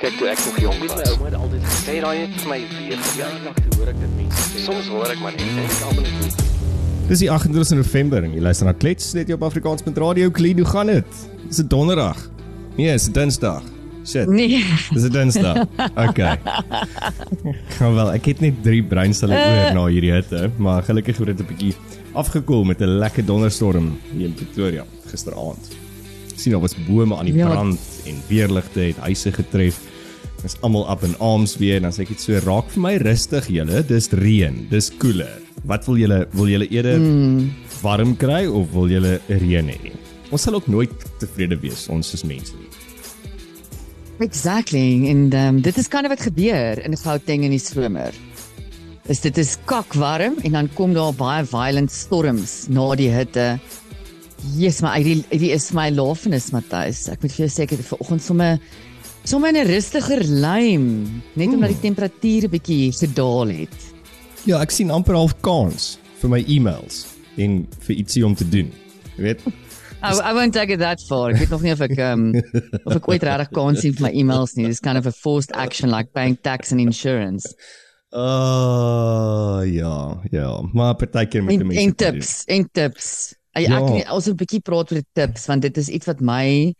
Kyk toe ek nog jonk was. My ouma het altyd gesê, Sê daai het vir my weer te hoor ek dit mense sê. Soms hoor ek maar net en ek almal net Dis die 28 November en jy luister na Klets net op Afrikaans.radio. Klein, hoe gaan dit? Dis 'n donderdag. Nee, dis 'n Dinsdag. Shit. Nee. Dis 'n Dinsdag. Okay. Gaan wel, ek het net 3 breinselle oor na hierdie hitte, maar gelukkig het dit 'n bietjie afgekoel met 'n lekker donderstorm hier in Pretoria gisteraand. sien daar was bome aan die Ja. brand en weerligte het huise getref. Dis almal up in arms weer en dan sê ek dit so raak vir my rustig julle. Dis reën, dis koeler. Wat wil julle wil julle eerder mm. warm kry of wil julle reën hê? Ons sal ook nooit tevrede wees ons is mense nie. Exactly. En um, dit is kind of wat gebeur in Gauteng in die somer. Is dit is kakwarm en dan kom daar baie violent storms na die hitte. Jesus, maar hierdie hierdie is my lafenis Matthys. Ek moet vir jou sê ek het vanoggend sommer sommer in 'n rustiger lyn, net omdat die temperatuur 'n bietjie gedaal het. Ja, ek sien amper half kans vir my e-mails en vir ietsie om te doen. Jy weet, I, I won't take it that far. Ek weet nog nie of ek um of ek ooit regtig kan sien vir my e-mails nie. Dis kind of a forced action like paying tax and insurance. uh ja, ja, maar partykeer die mense en tips, en tips. Ek, Ja. ek ons 'n bietjie praat oor die tips want dit is iets wat my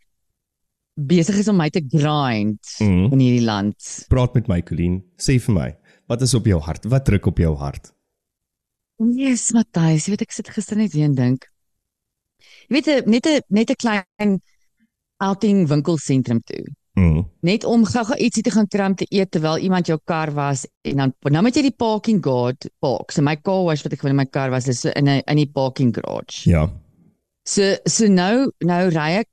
besig is om my te grind Mhm. in hierdie land. Praat met my, Colleen. Sê vir my, wat is op jou hart? Wat druk op jou hart? Yes, Matthys, jy weet ek sit gister net weer en dink. Jy weet 'n- net 'n net 'n klein outing winkelsentrum toe. Mm. Net om gou-gou ietsie te gaan kry om te eet terwyl iemand jou kar was en dan nou moet jy die parking guard park. So my car wash wat ek wil in my kar was is so in 'n in die parking garage. Ja. So so nou nou ry ek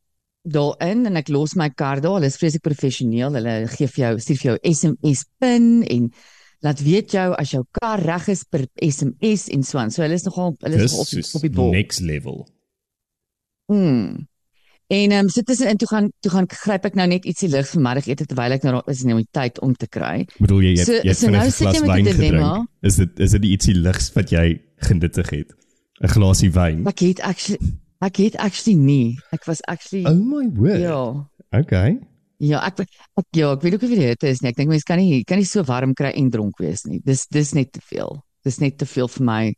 daarin en ek los my kar daar. Hulle is vreeslik professioneel. Hulle gee vir jou stuur vir jou SMS pin en laat weet jou as jou kar reg is per SMS en so aan. So hulle is nogal hulle is nogal op, op die bol. next level. Mm. En ehm um, so tussenin toe gaan toe gaan gryp ek nou net ietsie lig vir middagete terwyl ek nou daar is nou die tyd om te kry. Bedoel jy jy So- jy het so nou 'n sit jy glas met wyn dilemma. gedrink? Is dit is dit ietsie ligs wat jy genuttig het? 'n Glasie wyn. Ek het actually ek het actually nie. Ek was actually Oh my word. ja. Okay. Ja, ek ek ja, ek weet ook nie wie dit is nie. Ek dink mense kan nie kan nie so warm kry en dronk wees nie. Dis dis net te veel. Dis net te veel vir my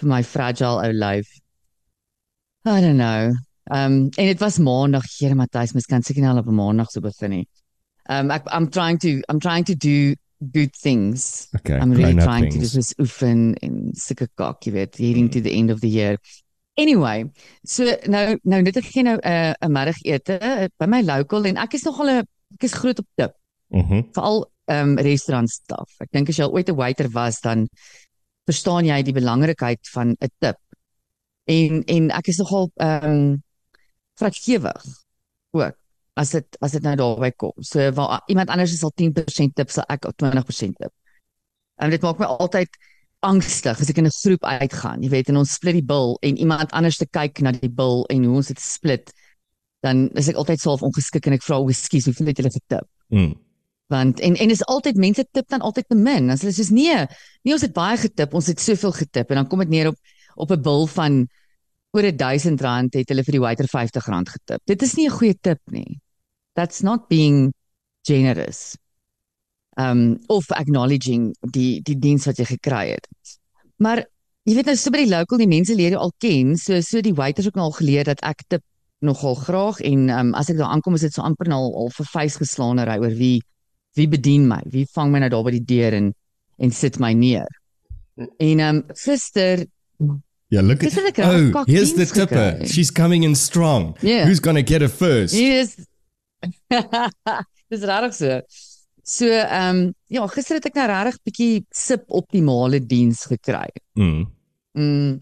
vir my fragile ou lyf. I don't know. Um en dit was maandag, Here Matthys, mens kan seker nie al op 'n maandag so begin nie. Um ek I'm trying to I'm trying to do good things. Okay. I'm really trying to things. do this oefen en sulke kak, jy weet, heading to the end of the year. Anyway, so nou nou net ek gee nou 'n uh, 'n middagete uh, by my local en ek is nogal 'n ek is groot op tip, Mhm. veral ehm um, restaurant staf. Ek dink as jy al ooit 'n waiter was, dan verstaan jy die belangrikheid van 'n tip. En en ek is nogal ehm um, vrygewig ook as dit as dit nou daarby kom. So waar iemand anders is al 10% tip, sal ek op 20% tip. En dit maak my altyd angstig as ek in 'n groep uitgaan. Jy weet, en ons split die bil en iemand anders te kyk na die bil en hoe ons dit split, dan is ek altyd self ongeskik en ek vra, "O, ekskuus, hoeveel het julle getip?" Mm. Want en en is altyd mense tip dan altyd te min. As hulle sê nee, nee ons het baie getip, ons het soveel getip en dan kom dit neer op op 'n bil van oor 1000 rand het hulle vir die waiter 50 rand getip. Dit is nie 'n goeie tip nie. That's not being generous. Um of acknowledging die die diens wat jy gekry het. Maar jy weet nou so by die local die mense leer jou al ken, so so die waiters ook nou al geleer dat ek tip nogal graag en um as ek daar aankom is dit so amper nou al, al vir vuis geslaanery oor wie wie bedien my, wie vang my nou daar by die deur en en sit my neer. En um gister Yeah, look at Oh, kak here's the tipper. gekry. She's coming in strong. Yeah. Who's going to get her first? Yes. Dis regtig so. So ehm um, ja, gister het ek nou regtig bietjie suboptimale diens gekry. Mm. Mm.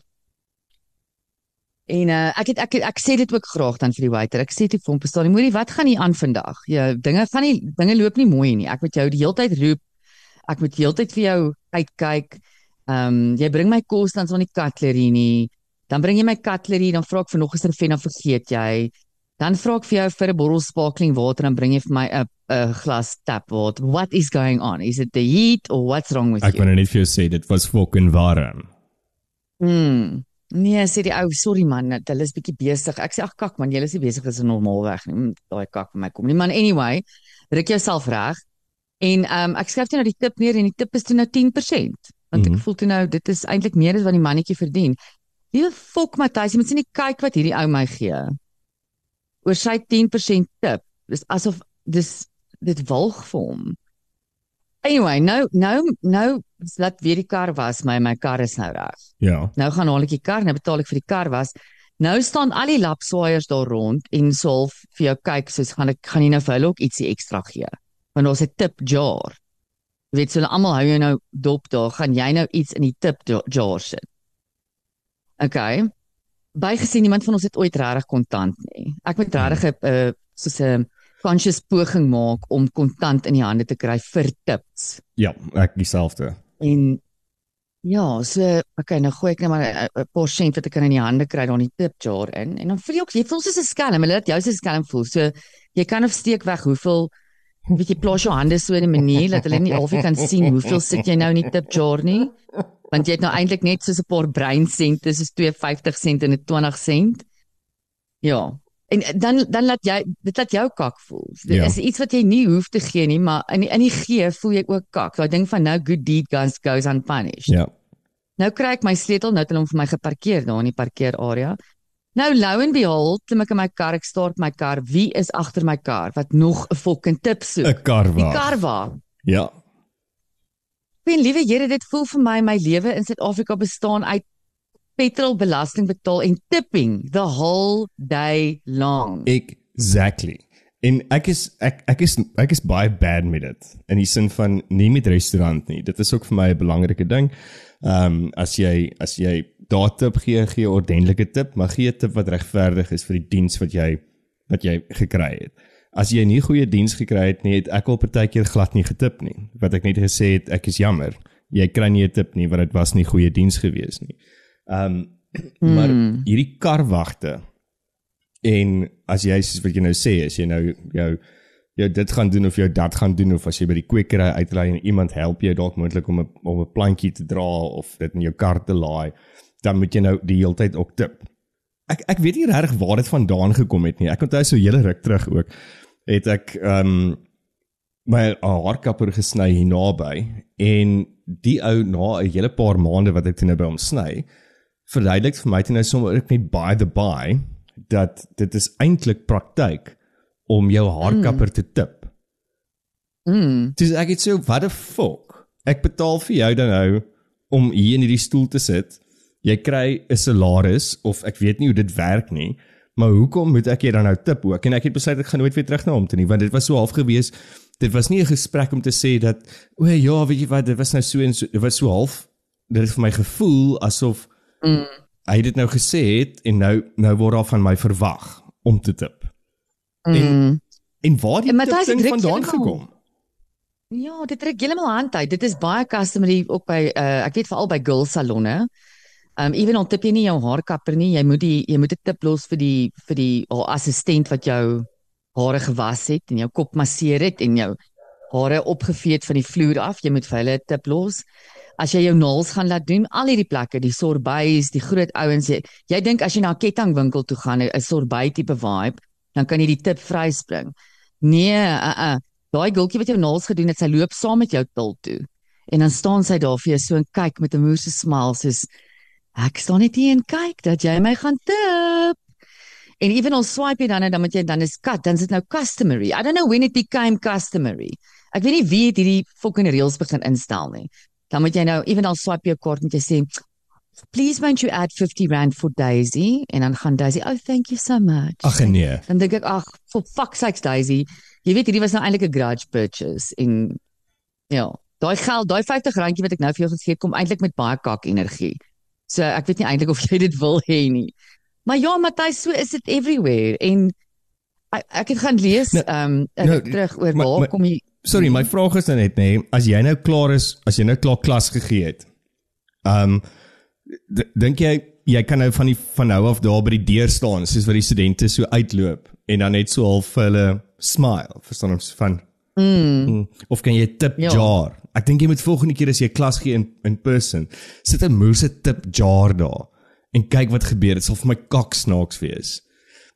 En uh, ek het ek het, ek sê dit ook graag dan vir die waiter. Ek sê dit vir hom, "Verstaan jy, moenie wat gaan hier aan vandag? Ja, dinge gaan nie dinge loop nie mooi nie. Ek moet jou die hele tyd roep. Ek moet die hele tyd vir jou uitkyk. Ehm um, jy bring my kos dan so nie cutlery nie. Dan bring jy my cutlery, dan vra ek vir nog 'n servet dan vergeet jy. Dan vra ek vir jou vir 'n bottel sparkling water dan bring jy vir my 'n 'n glas tap water. What is going on? Is it the heat or what's wrong with Ek you? wou nou net vir jou sê dit was fucking warm. Mm. Nee, sê die ou, sorry man, dat hulle is bietjie besig. Ek sê ag kak man, julle is nie besig as 'n normaalweg nie. Mm, Daai kak van my kom nie. Man anyway, Ruk jouself reg. En ehm um, ek skryf toe nou die tip neer en die tip is toe nou 10%. Want Mhm. ek voel toe nou dit is eintlik meer as wat die mannetjie verdien. Liewe fok Matthys, jy moet sien nie kyk wat hierdie ou my gee. Oor sy 10% tip. Dis asof dis dit walg vir hom. Anyway, nou nou nou laat weer die kar was my my kar is nou reg. Ja. Nou gaan haal ek die kar, nou betaal ek vir die kar was. Nou staan al die lapswaaiers daar rond en so half vir jou kyk soos gaan ek gaan jy nou vir hulle ook ietsie ekstra gee. Want daar's 'n tip jar. Jy weet, so hulle almal hou jou nou dop daar, gaan jy nou iets in die tip ja- jar sit. Okay. Bygesien niemand van ons het ooit regtig kontant nie. Ek moet regtig 'n uh, soos 'n conscious poging maak om kontant in die hande te kry vir tips. Ja, ek dieselfde. En ja, so okay, nou gooi ek net maar 'n- 'n persent wat ek kan in die hande kry daar in die tip jar in. En dan voel jy ook jy voel soos 'n skelm, hulle laat jou soos 'n skelm voel. So jy kan of steek weg hoeveel weet jy plaas jou hande so in 'n manier dat hulle nie alfie kan sien hoeveel sit jy nou in die tip jar nie. Want jy het nou eintlik net soos 'n paar breinsente, soos 2.50 sent en 'n 20 sent. Ja. En dan dan laat jy dit laat jou kak voel. Dit Ja. is iets wat jy nie hoef te gee nie, maar in in die gee voel jy ook kak. Daai ding van no good deed goes goes unpunished. Ja. Nou kry ek my sleutel, nou het hulle hom vir my geparkeer daar in die parkeerarea. Nou lou en behold, klim ek in my kar, ek start my kar. Wie is agter my kar wat nog 'n fucking tip soek? 'n Kar Die wa. kar wa. Ja. En liewe Here, dit voel vir my my lewe in Suid-Afrika bestaan uit petrolbelasting betaal en tipping the whole day long. Exactly. En ek is ek ek is ek is baie bad met dit in die sin van nie met restaurant nie. Dit is ook vir my 'n belangrike ding. Ehm um, as jy as jy daar tip gee, gee 'n ordentlike tip, maar gee 'n tip wat regverdig is vir die diens wat jy wat jy gekry het. As jy nie goeie diens gekry het nie, het ek al partykeer glad nie getip nie. Wat ek net gesê het, ek is jammer. Jy kry nie 'n tip nie want dit was nie goeie diens gewees nie. Um, maar Hmm. hierdie karwagte En as jy soos wat jy nou sê, as jy nou jou jou dit gaan doen of jou dat gaan doen of as jy by die kwekery uitry en iemand help jou dalk moontlik om 'n om 'n plantjie te dra of dit in jou kar te laai, dan moet jy nou die hele tyd ook tip. Ek ek weet nie regtig waar dit vandaan gekom het nie. Ek onthou so hele ruk terug ook het ek ehm um, my haarkapper gesny hier naby en die ou na 'n hele paar maande wat ek toe nou by hom sny, verduidelik vir my toe nou sommer ek net by the by dat dit is eintlik praktyk om jou haarkapper te tip. Mm. Dis ek het so what the fuck. Ek betaal vir jou dan nou om hier in hierdie stoel te sit. Jy kry 'n salaris of ek weet nie hoe dit werk nie, maar hoekom moet ek jy dan nou tip ook? En ek het besluit ek gaan nooit weer terug na hom toe nie, want dit was so half gewees. Dit was nie 'n gesprek om te sê dat o ja, weet jy wat, dit was nou so en so, dit was so half dit het vir my gevoel asof Mm. hy dit nou gesê het en nou nou word daar van my verwag om te tip. Mm. En waar die En tip ding vandaan gekom? Ja, dit trek heeltemal hand uit. Dit is baie customary ook by uh, ek weet veral by girl salonne. Um ewen al tip jy nie jou haarkapper nie, jy moet die jy moet 'n tip los vir die vir die haar assistent wat jou hare gewas het en jou kop masseer het en jou hare opgevee het van die vloer af. Jy moet vir hulle 'n tip los. As jy jou naels gaan laat doen, al hierdie plekke, die sorbeis, die groot ouens, jy, jy dink as jy na 'n kettingwinkel toe gaan, 'n sorbei tipe vibe, dan kan jy die tip vryspring. Nee, uh uh. Daai gultjie wat jou naels gedoen het, sy loop saam met jou til toe. En dan staan sy daar vir jou so en kyk met 'n moerse smile soos ek staan net hier en kyk dat jy my gaan tip. En ewen al swipe jy dan en dan moet jy dan is cut, dan is dit nou customary. I don't know when it became customary. Ek weet nie wie het hierdie fucking reels begin instel nie. Dan moet jy nou ewen al swipe jou kaart met jy sê Please won't you add 50 rand for Daisy en dan gaan Daisy, "Oh, thank you so much." Ag nee. Dan dink ek, ag, for fuck's sakes Daisy, jy weet hierdie was nou eintlik 'n grudge purchase en ja, daai geld, daai 50 randjie wat ek nou vir jou gegee het, kom eintlik met baie kak energie. So ek weet nie eintlik of jy dit wil hê nie. Maar ja, Matthys, so is dit everywhere en ek, ek het gaan lees Nou, ehm um, ek nou, terug oor maar- waar maar- kom jy Sorry, my vraag is nou net nê, nee, as jy nou klaar is, as jy nou klaar klas gegee het. Ehm um, dink jy jy kan nou van die van nou af daar by die deur staan soos wat die studente so uitloop en dan net so half vir hulle smile, verstaan ons van mm, mm, of kan jy 'n tip Ja. jar? Ek dink jy moet volgende keer as jy klas gee in in person, sit 'n moerse tip jar daar en kyk wat gebeur. Dit sal vir my kak snaaks wees.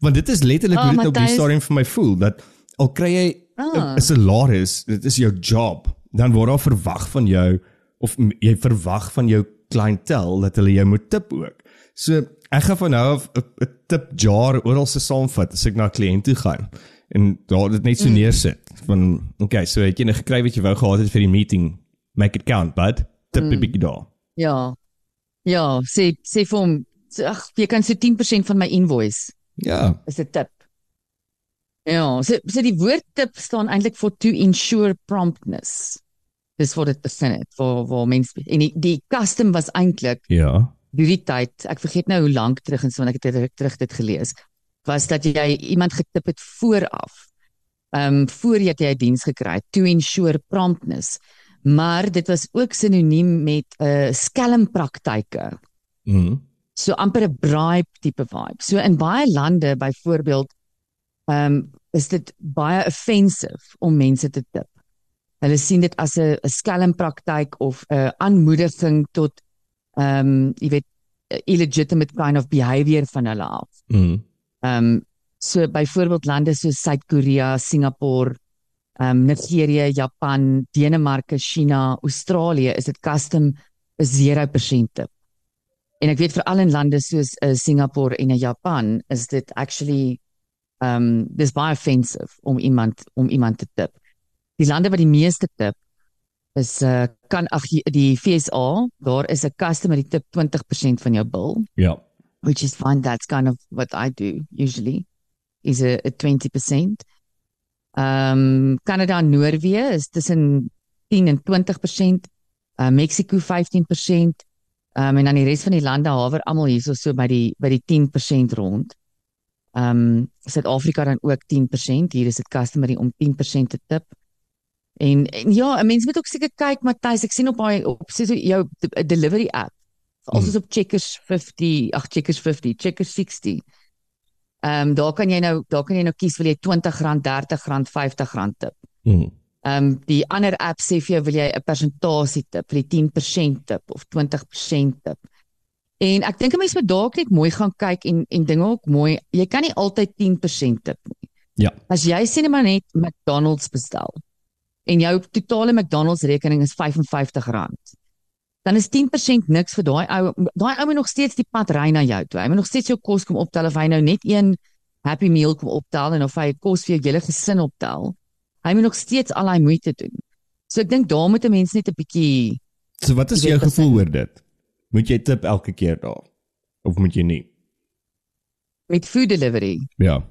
Want dit is letterlik Ah, hoe dit op die stadium vir my voel dat al kry jy Ah. 'n salaris, dit is jou job, dan word daar verwag van jou of jy verwag van jou kliëntel dat hulle jou moet tip ook. So ek gaan van nou af 'n 'n tip jar oral se saamvat as ek na 'n kliënt toe gaan en daar dit net so mm. neersit van okay, so het jy net gekry wat jy wou gehad het vir die meeting. Make it count, bud. Tip 'n mm. bietjie daar. Ja. Ja, sê sê vir hom, ag, jy kan so 10% van my invoice Ja. is 'n tip. Ja, so so die woord tip staan eintlik vir to ensure promptness. Dis wat dit begin het vir vir mense en die, die custom was eintlik Ja. hierdie tyd, ek vergeet nou hoe lank terug en so want ek het dit terug dit gelees, was dat jy iemand getip het vooraf. Ehm um, voor jy jy 'n diens gekry het to ensure promptness. Maar dit was ook sinoniem met 'n uh, skelmpraktyke. Mhm. So amper 'n bribe tipe vibe. So in baie lande byvoorbeeld ehm um, is dit baie offensive om mense te tip. Hulle sien dit as 'n 'n skelmpraktyk of 'n aanmoediging tot ehm um, jy weet illegitimate kind of behavior van hulle af. Mhm. Ehm um, so byvoorbeeld lande soos Suid-Korea, Singapore, ehm um, Nigerië, Japan, Denemarke, China, Australië is dit custom 'n 0% tip. En ek weet veral in lande soos uh, Singapore en uh, Japan is dit actually ehm um, dis baie offensive om iemand om iemand te tip. Die lande wat die meeste tip is uh, kan ag die FSA, daar is 'n customer die tip 20% van jou bill Ja. which is fine. That's kind of what I do usually, is a 20%. Um, Canada en Noorwe is tussen 10 en 20%. Uh, Mexico 15%. Um, en dan die res van die lande hawer almal hierso so by die by die 10% rond. Um Suid-Afrika dan ook 10%. Hier is dit customary om 10% te tip. En, en ja, 'n mens moet ook seker kyk Matthys, ek sien op daai op sê so jou de- delivery app Veral soos op Checkers 50, ag Checkers 50, Checkers 60. Ehm um, daar kan jy nou daar kan jy nou kies wil jy R20, R30, R50 tip. Mhm. Ehm um, die ander app sê vir jou wil jy 'n persentasie tip, vir die 10% tip of 20% tip. En ek dink 'n mens moet dalk net mooi gaan kyk en en dinge ook mooi. Jy kan nie altyd 10% tip nie. Ja. As jy sê net maar net McDonald's bestel en jou totale McDonald's rekening is R55, dan is 10% niks vir daai ou daai ou moet nog steeds die pad ry na jou toe. Hy moet nog steeds jou kos kom optel of hy nou net een Happy Meal kom optel en of hy kos vir jou hele gesin optel. Hy moet nog steeds al daai moeite doen. So ek dink daar moet 'n mens net 'n bietjie So wat is jou gevoel oor dit? Moet jy tip elke keer daar of moet jy nie? met food delivery. Ja.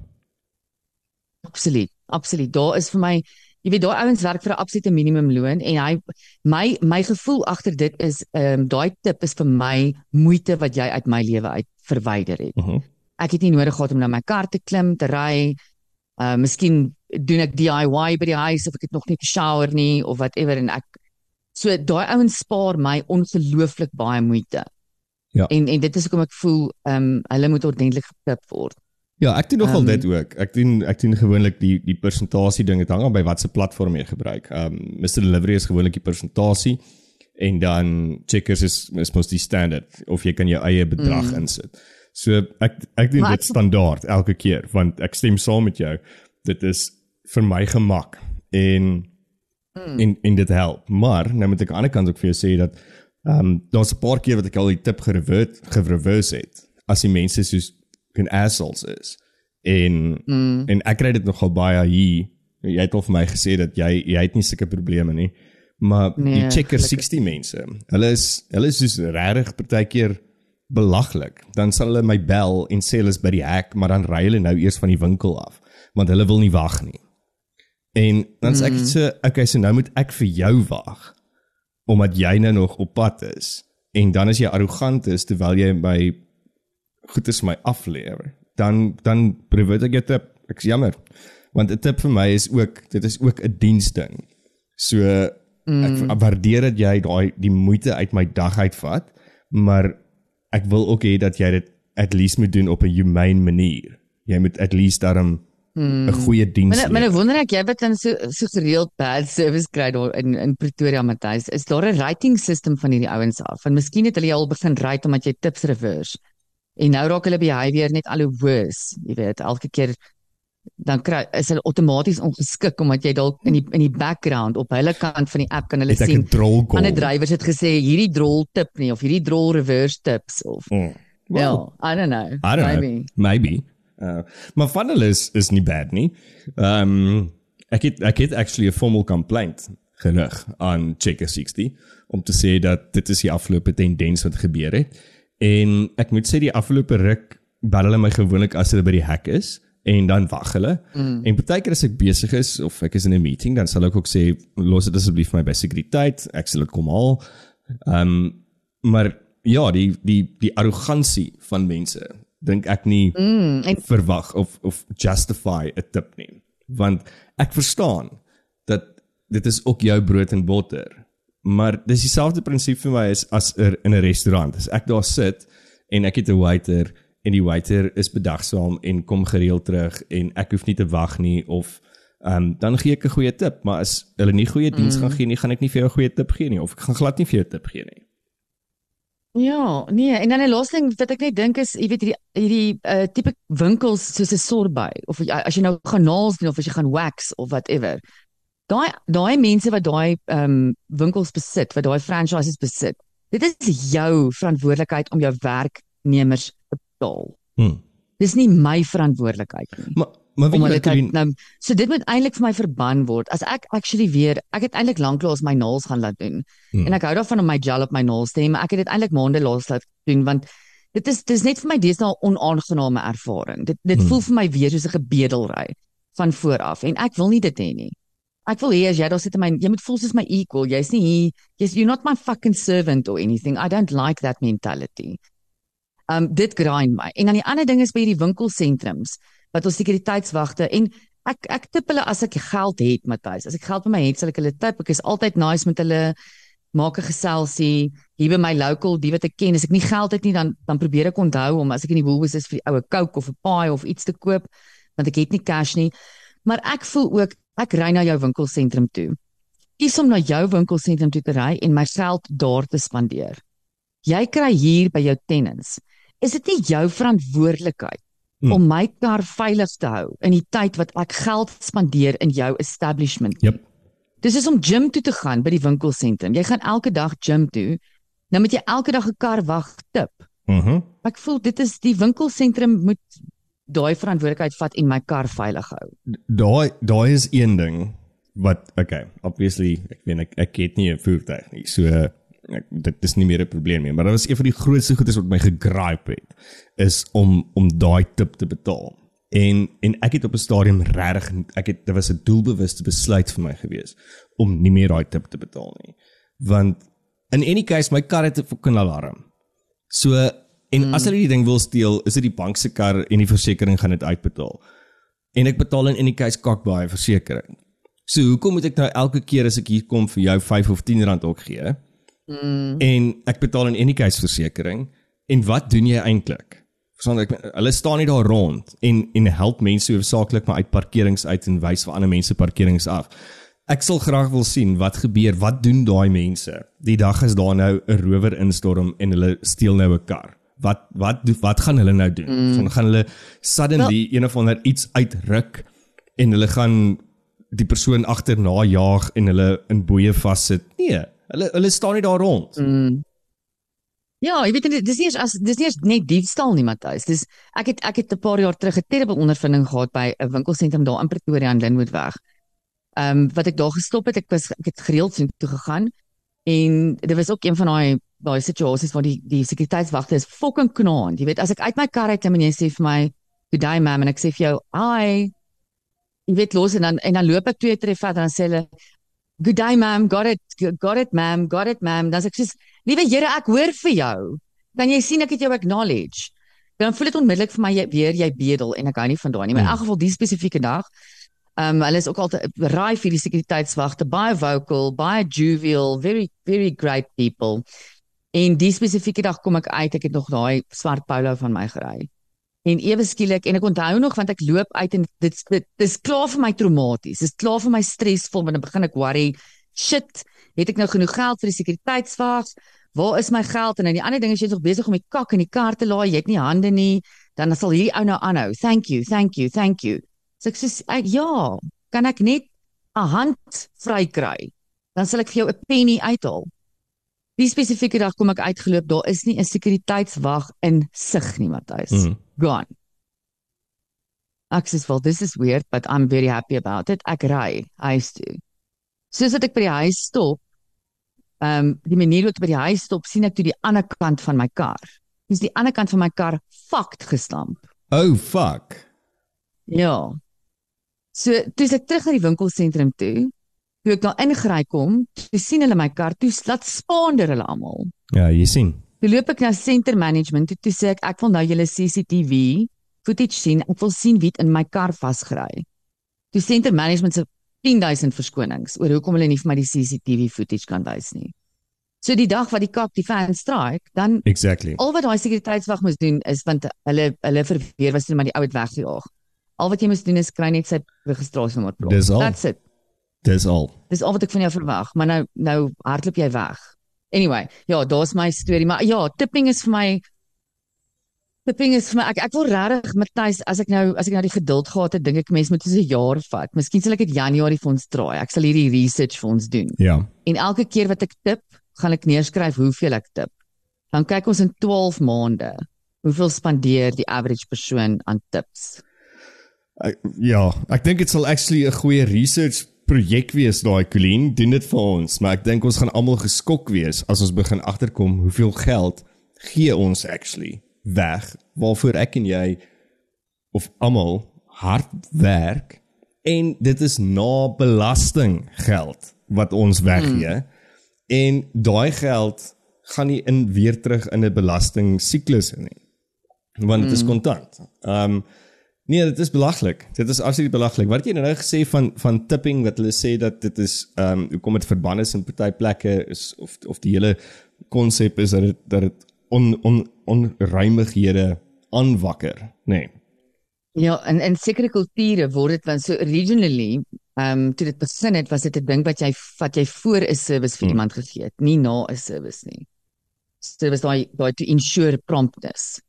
Absoluut. Absoluut. Daar is vir my jy weet daai ouens werk vir 'n absolute minimumloon en hy my my gevoel agter dit is ehm um, daai tip is vir my moeite wat jy uit my lewe uit verwyder het. Mhm. Uh Ek het nie nodig gehad om na my kar te klim, te ry. Uh miskien doen ek DIY by die huis of ek het nog nie geshower nie of whatever en ek so daai ouens spaar my ongelooflik baie moeite. Ja. En en dit is hoekom ek voel ehm um, hulle moet ordentlik getip word. Ja, ek doen nogal Ehm, dit ook. Ek doen ek doen gewoonlik die die persentasie ding. Dit hang af by watter platform jy gebruik. Um Mr Delivery is gewoonlik die persentasie en dan Checkers is is mos die standaard of jy kan jou eie bedrag mm. insit. So ek ek doen Maar dit ek- standaard elke keer want ek stem saam met jou. Dit is vir my gemak en mm. en en dit help. Maar nou moet ek aan die ander kant ook vir jou sê dat ehm um, daar's 'n paar keer wat ek al die tip gerevert gereverse het as die mense soos fucking assholes is. En mm. en ek kry dit nogal baie hier. Jy het al vir my gesê dat jy jy het nie sulke probleme nie. Maar nee, die checker gelukkig. 60 mense, hulle is hulle is soos regtig partykeer belaglik. Dan sal hulle my bel en sê hulle is by die hek, maar dan ry hulle nou eers van die winkel af want hulle wil nie wag nie. En dan sê ek Mm. so, okay, so nou moet ek vir jou wag omdat jy nou nog op pad is en dan as jy arrogant is terwyl jy my goed is my aflewer, dan dan probeer ek jou tip. Ek's jammer. Want 'n tip vir my is ook dit is ook 'n diensding. So mm. ek waardeer dat jy daai die moeite uit my dag uitvat, maar ek wil ook hê dat jy dit at least moet doen op 'n humane manier. Jy moet at least daarom 'n goeie diens. Maar nou- maar nou wonder ek jy wat dan so so gereeld bad service kry daar in in Pretoria Matthys. Is daar 'n rating system van hierdie ouens af? Want miskien het hulle jou al begin rate omdat jy tips reverse. En nou raak hulle behavior net al hoe worse. Jy weet, elke keer dan kry is hulle outomaties ongeskik omdat jy dalk in die in die background op hulle kant van die app kan hulle Het sien ander drywers het gesê hierdie drol tip nie of hierdie drol reverse tips of Mm. ja, I don't know. I don't maybe. know. Maybe. Uh, maar van hulle is is nie bad nie. Ehm um, ek het ek het actually 'n formal complaint gerig aan Checker 60 om te sê dat dit is die afgelope tendens wat gebeur het. En ek moet sê die afgelope ruk bel hulle my gewoonlik as hulle by die hek is en dan wag hulle. Mm. En partykeer as ek besig is of ek is in 'n meeting, dan sal ek ook sê los dit asseblief vir my by sekuriteit. Ek sal dit kom haal. Ehm um, maar ja, die die die arrogansie van mense dink ek nie Mm, en verwag of of justify 'n tip nie. Want ek verstaan dat dit is ook jou brood en botter. Maar dis dieselfde prinsip vir my as as er in 'n restaurant. As ek daar sit en ek het 'n waiter en die waiter is bedagsaam en kom gereeld terug en ek hoef nie te wag nie of ehm um, dan gee ek 'n goeie tip, maar as hulle nie goeie diens mm. gaan gee nie, gaan ek nie vir jou 'n goeie tip gee nie of ek gaan glad nie vir jou tip gee nie. Ja, nee, en dan 'n laaste ding wat ek net dink is, jy weet hierdie hierdie uh, tipe winkels soos 'n Sorbet of jy- as jy nou gaan nails doen of as jy gaan wax of whatever. Daai daai mense wat daai ehm um, winkels besit, wat daai franchises besit. Dit is jou verantwoordelikheid om jou werknemers te betaal. Hm. Dis nie my verantwoordelikheid nie. Maar maar wat te Colleen, nou so dit moet eintlik vir my verban word. As ek actually weer, ek het eintlik lanklaas my nails gaan laat doen. Hmm. En ek hou daarvan om my gel op my nails te hê, maar ek het dit eintlik maande laas laat doen want dit is dis net vir my deesdae 'n onaangename ervaring. Dit dit Hmm. voel vir my weer soos 'n gebedelry van voor af en ek wil nie dit hê nie. Ek wil hê as jy daar sit in my jy moet voel soos my equal. Jy's nie hier, jy's you're not my fucking servant or anything. I don't like that mentality. Um dit grind my. En dan die ander ding is by hierdie winkelsentrums wat ons sekuriteitswagte en ek ek tip hulle as ek geld het, Matthys. As ek geld by my het, sal ek hulle tip. Ek is altyd nice met hulle maak 'n geselsie hier by my local, die wat ek ken. As ek nie geld het nie, dan dan probeer ek onthou om as ek in die Woolworths is vir die oue Coke of 'n paai of iets te koop, want ek het nie cash nie. Maar ek voel ook ek ry na jou winkelsentrum toe. Kies om na jou winkelsentrum toe te ry en my geld daar te spandeer. Jy kry hier by jou tenants. Is dit nie jou verantwoordelikheid Hmm. om my kar veilig te hou in die tyd wat ek geld spandeer in jou establishment? Jep. Dis is om gym toe te gaan by die winkelsentrum. Jy gaan elke dag gym toe. Nou moet jy elke dag 'n kar wag tip. Mhm. Ek voel dit is die winkelsentrum moet daai verantwoordelikheid vat en my kar veilig hou. Daai daai is een ding wat okay, obviously ek weet ek ek het nie 'n voertuig nie. So ek, dit is nie meer 'n probleem nie, maar dit was een van die grootste goedes wat my gegripe het is om om daai tip te betaal. En en ek het op 'n stadium regtig ek het dit was 'n doelbewuste besluit vir my gewees om nie meer daai tip te betaal nie. Want in any case my kar het 'n fucking alarm. So en mm. as hulle die ding wil steel, is dit die bank se kar en die versekerings gaan dit uitbetaal. En ek betaal in any case kak baie versekerings. So hoekom moet ek nou elke keer as ek hier kom vir jou 5 of 10 rand ook gee? Mm. En ek betaal in any case versekerings. En wat doen jy eintlik? Verstaan ek hulle staan nie daar rond en en help mense hoofsaaklik maar uit parkerings uit en wys vir ander mense parkerings af. Ek sal graag wil sien wat gebeur. Wat doen daai mense? Die dag as daar nou 'n rower instorm en hulle steel nou 'n kar. Wat wat wat gaan hulle nou doen? Mm. So, gaan hulle suddenly een of ander iets uitruk en hulle gaan die persoon agterna jaag en hulle in boeye vassit. Nee, hulle hulle staan nie daar rond. Mm. Ja, jy weet nie, dis nie eers as dis nie eers net diefstal nie, Matthys. Dis ek het ek het 'n paar jaar terug 'n terrible ondervinding gehad by 'n winkelsentrum daar in Pretoria aan Lynnwoodweg. Ehm um, wat ek daar gestop het, ek was ek het gereeld so toe gegaan en dit was ook een van daai daai situasies waar die die sekuriteitswagte is fucking knaand. Jy weet, as ek uit my kar uit klim en jy sê vir my, "Good day, ma'am," en ek sê vir jou, "Hi." Jy weet los en dan en dan loop ek twee tree verder en dan sê hulle, "Good day, ma'am. Got it. Got it, ma'am. Got it, ma'am." Dan sê ek soos, "Liewe Here, ek hoor vir jou. Kan jy sien ek het jou acknowledge?" Dan voel dit onmiddellik vir my jy, weer jy bedel en ek hou nie van daai nie. Maar in elk geval die spesifieke dag um, hulle is ook altyd raai vir die sekuriteitswagte, baie vocal, baie jovial, very very great people. En die spesifieke dag kom ek uit, ek het nog daai swart polo van my gery. En ewe skielik en ek onthou nog want ek loop uit en dit dit dis klaar vir my traumaties. Dis klaar vir my stresvol want dan begin ek worry, shit, het ek nou genoeg geld vir die sekuriteitswag? Waar is my geld? En dan die ander ding is jy's nog besig om die kak in die kar te laai, jy het nie hande nie, dan sal hierdie ou nou aanhou. Thank you, thank you, thank you. So ek sê ek, ja, kan ek net 'n hand vry kry? Dan sal ek vir jou 'n penny uithaal. Die spesifieke dag kom ek uitgeloop, daar is nie 'n sekuriteitswag in sig nie, Matthys. Mm. Gone. Ek sê wel, this is weird, but I'm very happy about it. Ek ry huis toe. Soos dat ek by die huis stop, ehm um, die manier hoe ek by die huis stop, sien ek toe die ander kant van my kar. Dis die ander kant van my kar fucked gestamp. Oh fuck. Ja. So, toe ek terug na die winkelsentrum toe. Toe ek daar ingery kom, toe sien hulle my kar, toe laat spaander hulle almal. Ja, jy sien. Toe loop ek na center management toe, toe sê ek ek wil nou julle CCTV footage sien. Ek wil sien wie in my kar vasgery. Toe center management se 10000 verskonings oor hoekom hulle nie vir my die CCTV footage kan wys nie. So die dag wat die kak die fan strike, dan Exactly. al wat daai sekuriteitswag moes doen is want hulle hulle verweer was hulle maar die ou het weggejaag. Al wat jy moet doen is kry net sy registrasienommer plot. Dis al. That's it. Dis al. Dis al wat ek van jou verwag, maar nou nou hardloop jy weg. Anyway, ja, daar's my storie, maar ja, tipping is vir my tipping is vir my ek ek wil regtig Matthys, as ek nou as ek nou die geduld gehad het, dink ek mense moet so 'n jaar vat. Miskien sal ek dit Januarie vir ons draai. Ek sal hierdie research vir ons doen. Ja. En elke keer wat ek tip, gaan ek neerskryf hoeveel ek tip. Dan kyk ons in 12 maande hoeveel spandeer die average persoon aan tips. Ek, ja, ek dink dit sal actually 'n goeie research projek wees daai Colleen, doen dit vir ons, maar ek dink ons gaan almal geskok wees as ons begin agterkom hoeveel geld gee ons actually weg waarvoor ek en jy of almal hard werk en dit is na belasting geld wat ons weggee. Hmm. En daai geld gaan nie in weer terug in 'n belasting siklus in nie. Want dit is kontant. Ehm um, Nee, dit is belaglik. Dit is absoluut belaglik. Wat het jy nou gesê van van tipping wat hulle sê dat dit is ehm um, hoekom dit verbân is in party plekke is of of die hele konsep is dat dit dat dit on on onruimighede aanwakker, nê. Nee. Ja, en in sekere kulture word dit want so originally, ehm um, toe dit begin het, was dit 'n ding wat jy wat jy voor 'n service vir Hmm. iemand gegee het, nie na 'n service nie. Was daai daai to ensure promptness.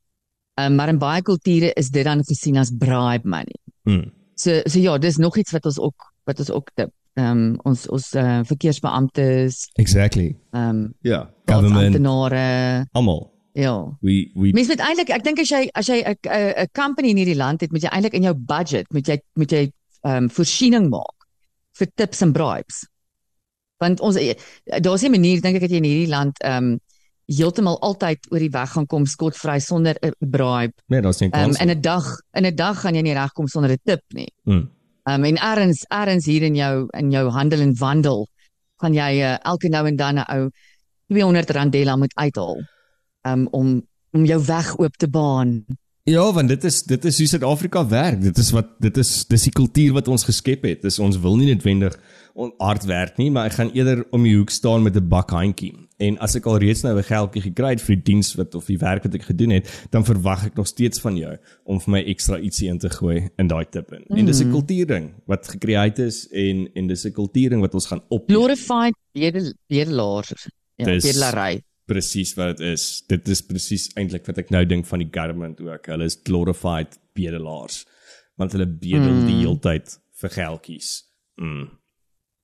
Um, maar in baie kulture is dit dan gesien as bribe money. Hmm. So so ja, dis nog iets wat ons ook wat ons ook tip. Ehm um, ons ons uh, verkeersbeamptes, Exactly. ehm um, Ja, government amptenare, almal. ja. We we Mens moet eintlik ek dink as jy as jy 'n 'n 'n company in hierdie land het, moet jy eintlik in jou budget moet jy moet jy ehm um, voorsiening maak vir tips en bribes. Want ons daar's 'n manier dink ek dat jy in hierdie land ehm um, heeltemal altyd oor die weg gaan kom skotvry sonder 'n bribe. nee, daar's nie Ehm um, kans. in 'n dag in 'n dag gaan jy nie regkom sonder 'n tip nie. Ehm um, en erns erns hier in jou in jou handel en wandel gaan jy uh, elke nou en dan 'n ou 200 randella moet uithaal. Um om om jou weg oop te baan. Ja, want dit is dit is hoe Suid-Afrika werk. Dit is wat dit is dis die kultuur wat ons geskep het. Dis ons wil nie noodwendig hard werk nie, maar ek gaan eerder om die hoek staan met 'n bak handjie. En as ek al reeds nou 'n geldjie gekry het vir die diens wat of die werk wat ek gedoen het, dan verwag ek nog steeds van jou om vir my ekstra ietsie in te gooi in daai tip in. Mm. En dis 'n kultuurding wat gecreate is en en dis 'n kultuurding wat ons gaan op Glorified bedel bedelaars. Ja, bedelary. Presies wat dit is. Dit is presies eintlik wat ek nou dink van die government ook. Hulle is glorified bedelaars. Want hulle bedel mm. die hele tyd vir geldjies. Mm.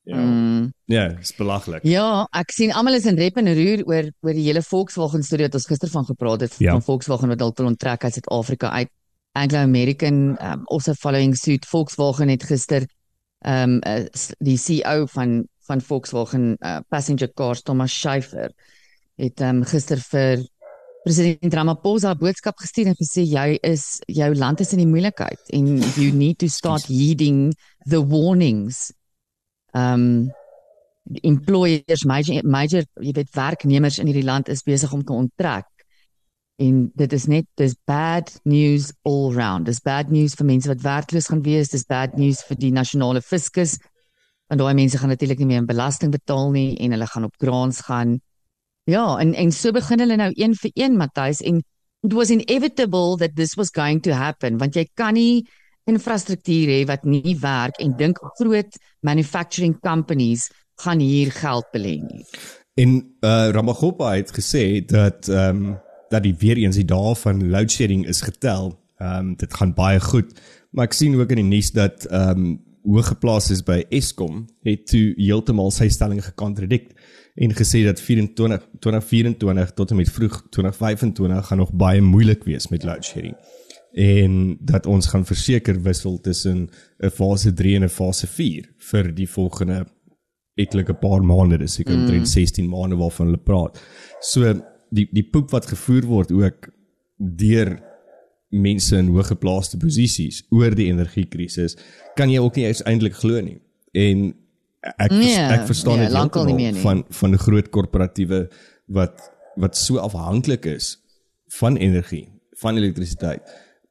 Ja. Mm. Ja, is belaglik. Ja, ek sien almal is in rep en roer oor oor die hele Volkswagen storie wat ons gister van gepraat het Ja. van Volkswagen wat dalk wil onttrek uit Suid-Afrika uit. Anglo American um, also following suit. Volkswagen het gister ehm um, uh, die CEO van van Volkswagen uh, passenger cars Thomas Schäfer het ehm um, gister vir president Ramaphosa 'n boodskap gestuur en gesê jy is jou land is in die moeilikheid en you need to start heeding the warnings. Um employers major major jy weet werknemers in hierdie land is besig om te onttrek. En dit is net dis bad news all round. Dis bad news vir mense wat werkloos gaan wees, dis bad news vir die nasionale fiskus. Want daai mense gaan natuurlik nie meer in belasting betaal nie en hulle gaan op grants gaan. Ja, en en so begin hulle nou een vir een Matthys en it was inevitable that this was going to happen want jy kan nie infrastruktuur hê wat nie werk en dink groot manufacturing companies gaan hier geld belê nie. En uh Ramaphosa het gesê dat ehm um, dat die weer eens die dae van load shedding is getel. Ehm um, dit gaan baie goed, Maar ek sien ook in die nuus dat ehm um, hoëgeplaastes by Eskom het toe heeltemal sy stelling gekontradikt en gesê dat 24 2024 tot en met vroeg 2025 gaan nog baie moeilik wees met load shedding en dat ons gaan verseker wissel tussen 'n fase 3 en 'n fase 4 vir die volgende etlike paar maande, dis ek omtrent mm. 16 maande waarvan hulle praat. So die die poep wat gevoer word ook deur mense in hoëgeplaaste posisies oor die energiekrisis, kan jy ook nie eintlik glo nie. En ek nee, ek verstaan nee, dit nee, van van 'n groot korporatiewe wat wat so afhanklik is van energie, van elektrisiteit.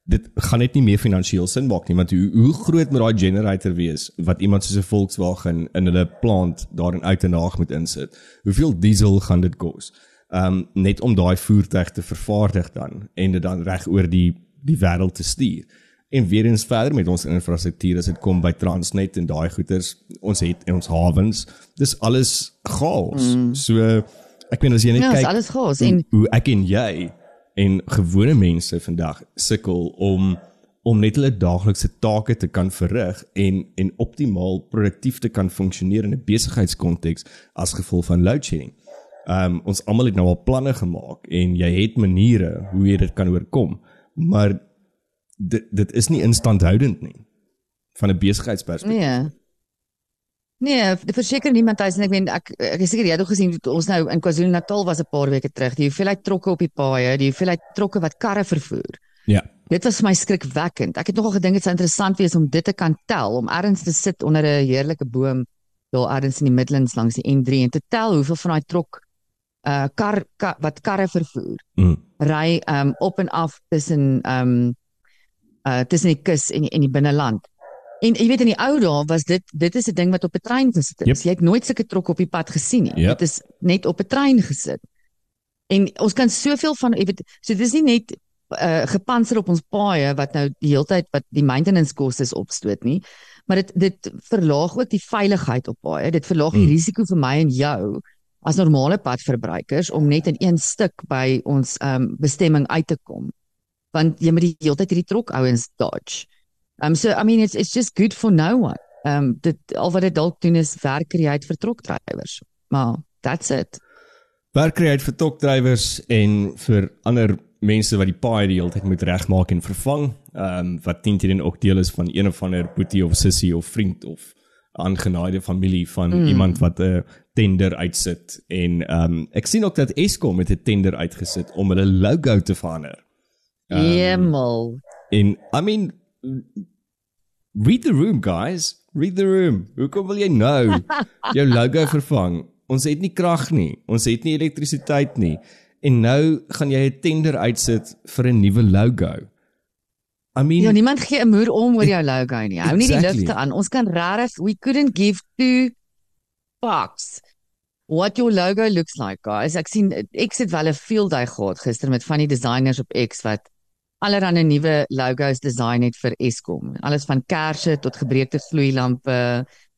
Dit gaan net nie meer finansiëel sin maak nie want hoe, hoe groot moet daai generator wees wat iemand soos 'n Volkswagen in hulle plant daar in Uitenaag moet insit? Hoeveel diesel gaan dit kos? Um net om daai voertuig te vervaardig dan en dit dan reg oor die die wêreld te stuur en weer eens verder met ons infrastruktuur as dit kom by Transnet en daai goeders ons het in ons hawens dis alles chaos mm. so ek meen as jy net ja, kyk alles chaos en hoe ek en jy en gewone mense vandag sukkel om om net hulle daaglikse take te kan verrig en en optimaal produktief te kan funksioneer in 'n besigheidskonteks as gevolg van load shedding. Um ons almal het nou al planne gemaak en jy het maniere hoe jy dit kan oorkom, maar dit dit is nie instandhoudend nie van 'n besigheidsperspektief. Nee. Nee, verseker niemand hy sê ek meen ek ek is seker jy het ook gesien ons nou in KwaZulu-Natal was 'n paar weke terug. Die hoeveelheid trokke op die paaie, die hoeveelheid trokke wat karre vervoer. Ja. Dit was vir my skrikwekkend. Ek het nogal gedink dit sou interessant wees om dit te kan tel, om ergens te sit onder 'n heerlike boom daar ergens in die Midlands langs die N3 en te tel hoeveel van daai trok uh kar, kar wat karre vervoer. Mm. Ry um op en af tussen um uh tussen die kus en die, en die binneland. En jy weet in die ou dae was dit dit is 'n ding wat op 'n trein gesit het. Yep. Jy het nooit sulke trok op die pad gesien nie. Yep. Dit is net op 'n trein gesit. En ons kan soveel van jy weet so dis nie net uh, gepanser op ons paaie wat nou die hele tyd wat die maintenance kostes opstoot nie, maar dit dit verlaag ook die veiligheid op paaie. Dit verlaag die mm. risiko vir my en jou as normale padverbruikers om net in een stuk by ons um, bestemming uit te kom. Want jy moet die hele tyd hierdie trok ouens dodge. Um so I mean it's it's just good for no one. Um dit al wat dit dalk doen is werk kry uit vir trokdrywers. Maar that's it. Werk kry uit vir trokdrywers en vir ander mense wat die paai die hele tyd moet regmaak en vervang. Um wat teen teen ook deel is van een of ander boetie of sussie of vriend of aangenaaide familie van mm. iemand wat 'n tender uitsit en um ek sien ook dat Eskom met 'n tender uitgesit om hulle logo te verander. Um, Hemel. En I mean read the room guys. Read the room. Hoekom wil jy nou jou logo vervang? Ons het nie krag nie. Ons het nie elektrisiteit nie. En nou gaan jy 'n tender uitsit vir 'n nuwe logo. I mean Ja niemand gee 'n moer om oor jou logo nie. Hou nie exactly. die ligte aan. Ons kan regtig we couldn't give two fucks what your logo looks like guys. Ek sien ek sit wel 'n field day gehad gister met van die designers op X wat allerlei nuwe logos design het vir Eskom. Alles van kersse tot gebreekte vloeilampe.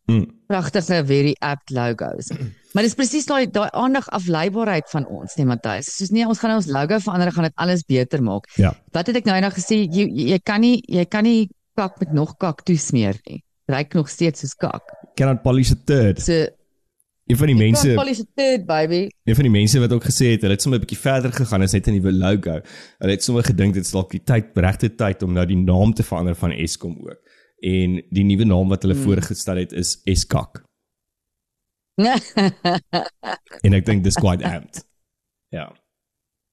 Mm. Pragtige very apt logos. Maar dis presies daai daai aandag afleibaarheid van ons, nee Matthys. Soos nee, ons gaan nou ons logo verander, gaan dit alles beter maak. Ja. Wat het ek nou eendag gesê, jy jy kan nie jy kan nie kak met nog kak toesmeer nie. Ryk nog steeds soos kak. Cannot polish a third. So Een van die mense third, baby. Een van die mense wat ook gesê het, hulle het sommer 'n bietjie verder gegaan as net 'n nuwe logo. Hulle het sommer gedink dit is dalk die tyd, regte tyd om nou die naam te verander van Eskom ook. En die nuwe naam wat hulle hmm. voorgestel het is Eskak. en ek dink dis quite apt. Ja.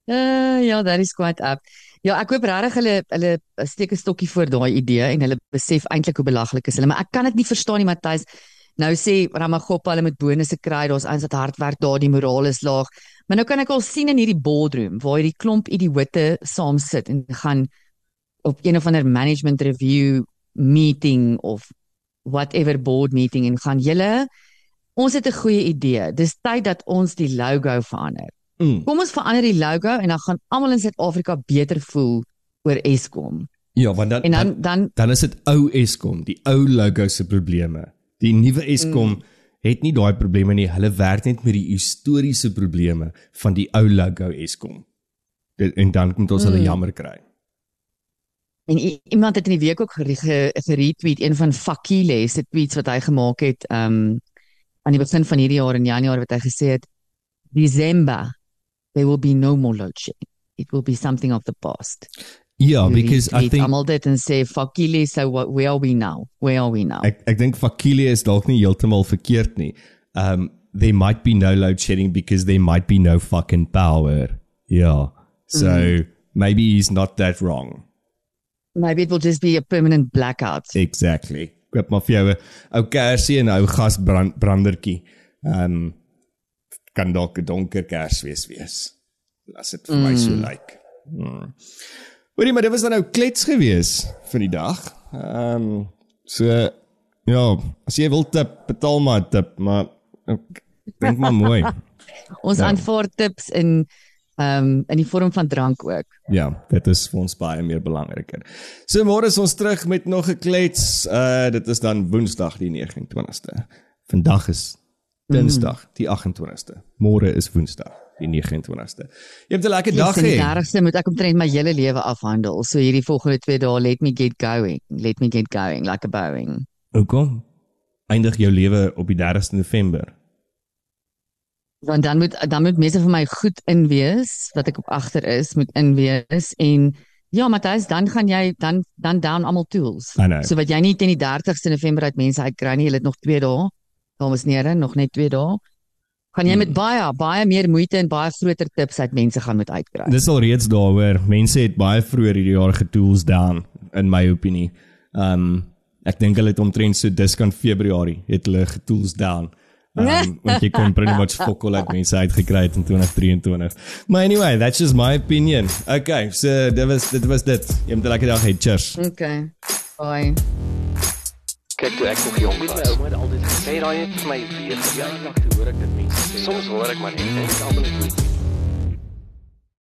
Uh, ja, that is quite apt. Ja, ek hoop regtig hulle hulle steek 'n stokkie voor daai idee en hulle besef eintlik hoe belaglik is hulle, maar ek kan dit nie verstaan nie, Matthys. Nou sê Ramagopa hulle moet bonusse kry, daar's ons wat hard werk daar, die moraal is laag. Maar nou kan ek al sien in hierdie boardroom waar hierdie klomp idioote saam sit en gaan op een of ander management review meeting of whatever board meeting en gaan julle ons het 'n goeie idee. Dis tyd dat ons die logo verander. Mm. Kom ons verander die logo en dan gaan almal in Suid-Afrika beter voel oor Eskom. Ja, want dan en dan dan, dan is dit ou Eskom, die ou logo se probleme. Die nuwe Eskom mm. het nie daai probleme nie. Hulle werk net met die historiese probleme van die ou logo Eskom. En dan moet ons hulle mm. jammer kry. En iemand het in die week ook gere- ge- geretweet een van Fakile se tweets wat hy gemaak het um aan die begin van hierdie jaar in Januarie wat hy gesê het December there will be no more load shedding. It will be something of the past. Ja, because I think almal dit en sê Fakile so what, where are we now? Where are we now? ek ek dink Fakile is dalk nie heeltemal verkeerd nie. Um there might be no load shedding because there might be no fucking power. Ja. So mm. maybe he's not that wrong. Maybe it will just be a permanent blackout. Exactly. Koop maar vir jou 'n ou kersie en 'n ou gasbrandertjie. Um kan dalk 'n donker kersfees wees. As dit vir my so lyk. Hmm. Hoorie, maar dit was dan nou klets gewees vir die dag. Ehm um, so ja, as jy wil tip, betaal maar tip, maar ek dink maar mooi. Ons Ja. aanvaar tips in um in die vorm van drank ook. Ja, dit is vir ons baie meer belangriker. So môre is ons terug met nog 'n klets. Uh dit is dan Woensdag die 29ste. Vandag is Dinsdag die 28ste. Môre is Woensdag die 29ste. Jy het 'n lekker dag en die hê. 30ste moet ek omtrent my hele lewe afhandel. So hierdie volgende 2 dae let me get going. Let me get going like a Boeing. Hoekom? Eindig jou lewe op die 30ste November. Want dan moet dan moet mense vir my goed inwees wat ek op agter is, moet inwees en ja, Matthys, dan gaan jy dan dan down almal tools. So wat jy nie teen die 30ste November uit mense uitkry nie, jy het nog 2 dae. Dames en here, nog net 2 dae. Gaan jy met Hmm. baie baie meer moeite en baie groter tips uit mense gaan moet uitkry. Dis al reeds daaroor. Mense het baie vroeër hierdie jaar getools down in my opinie. Um ek dink hulle het omtrent so diskant Februarie het hulle getools down. Um, want jy kon pretty much fokol uit mense uitgekry het in 2023. Maar anyway, that's just my opinion. Okay, so dit was dit was dit. Jy moet 'n lekker dag hê. Cheers. Okay. Bye. Kyk toe ek nog jong Met my was. ouma het altyd gesê Sê daai net vir my weer. ja, ek hoor ek dit mense sê. Soms hoor ek maar net en almal is goed.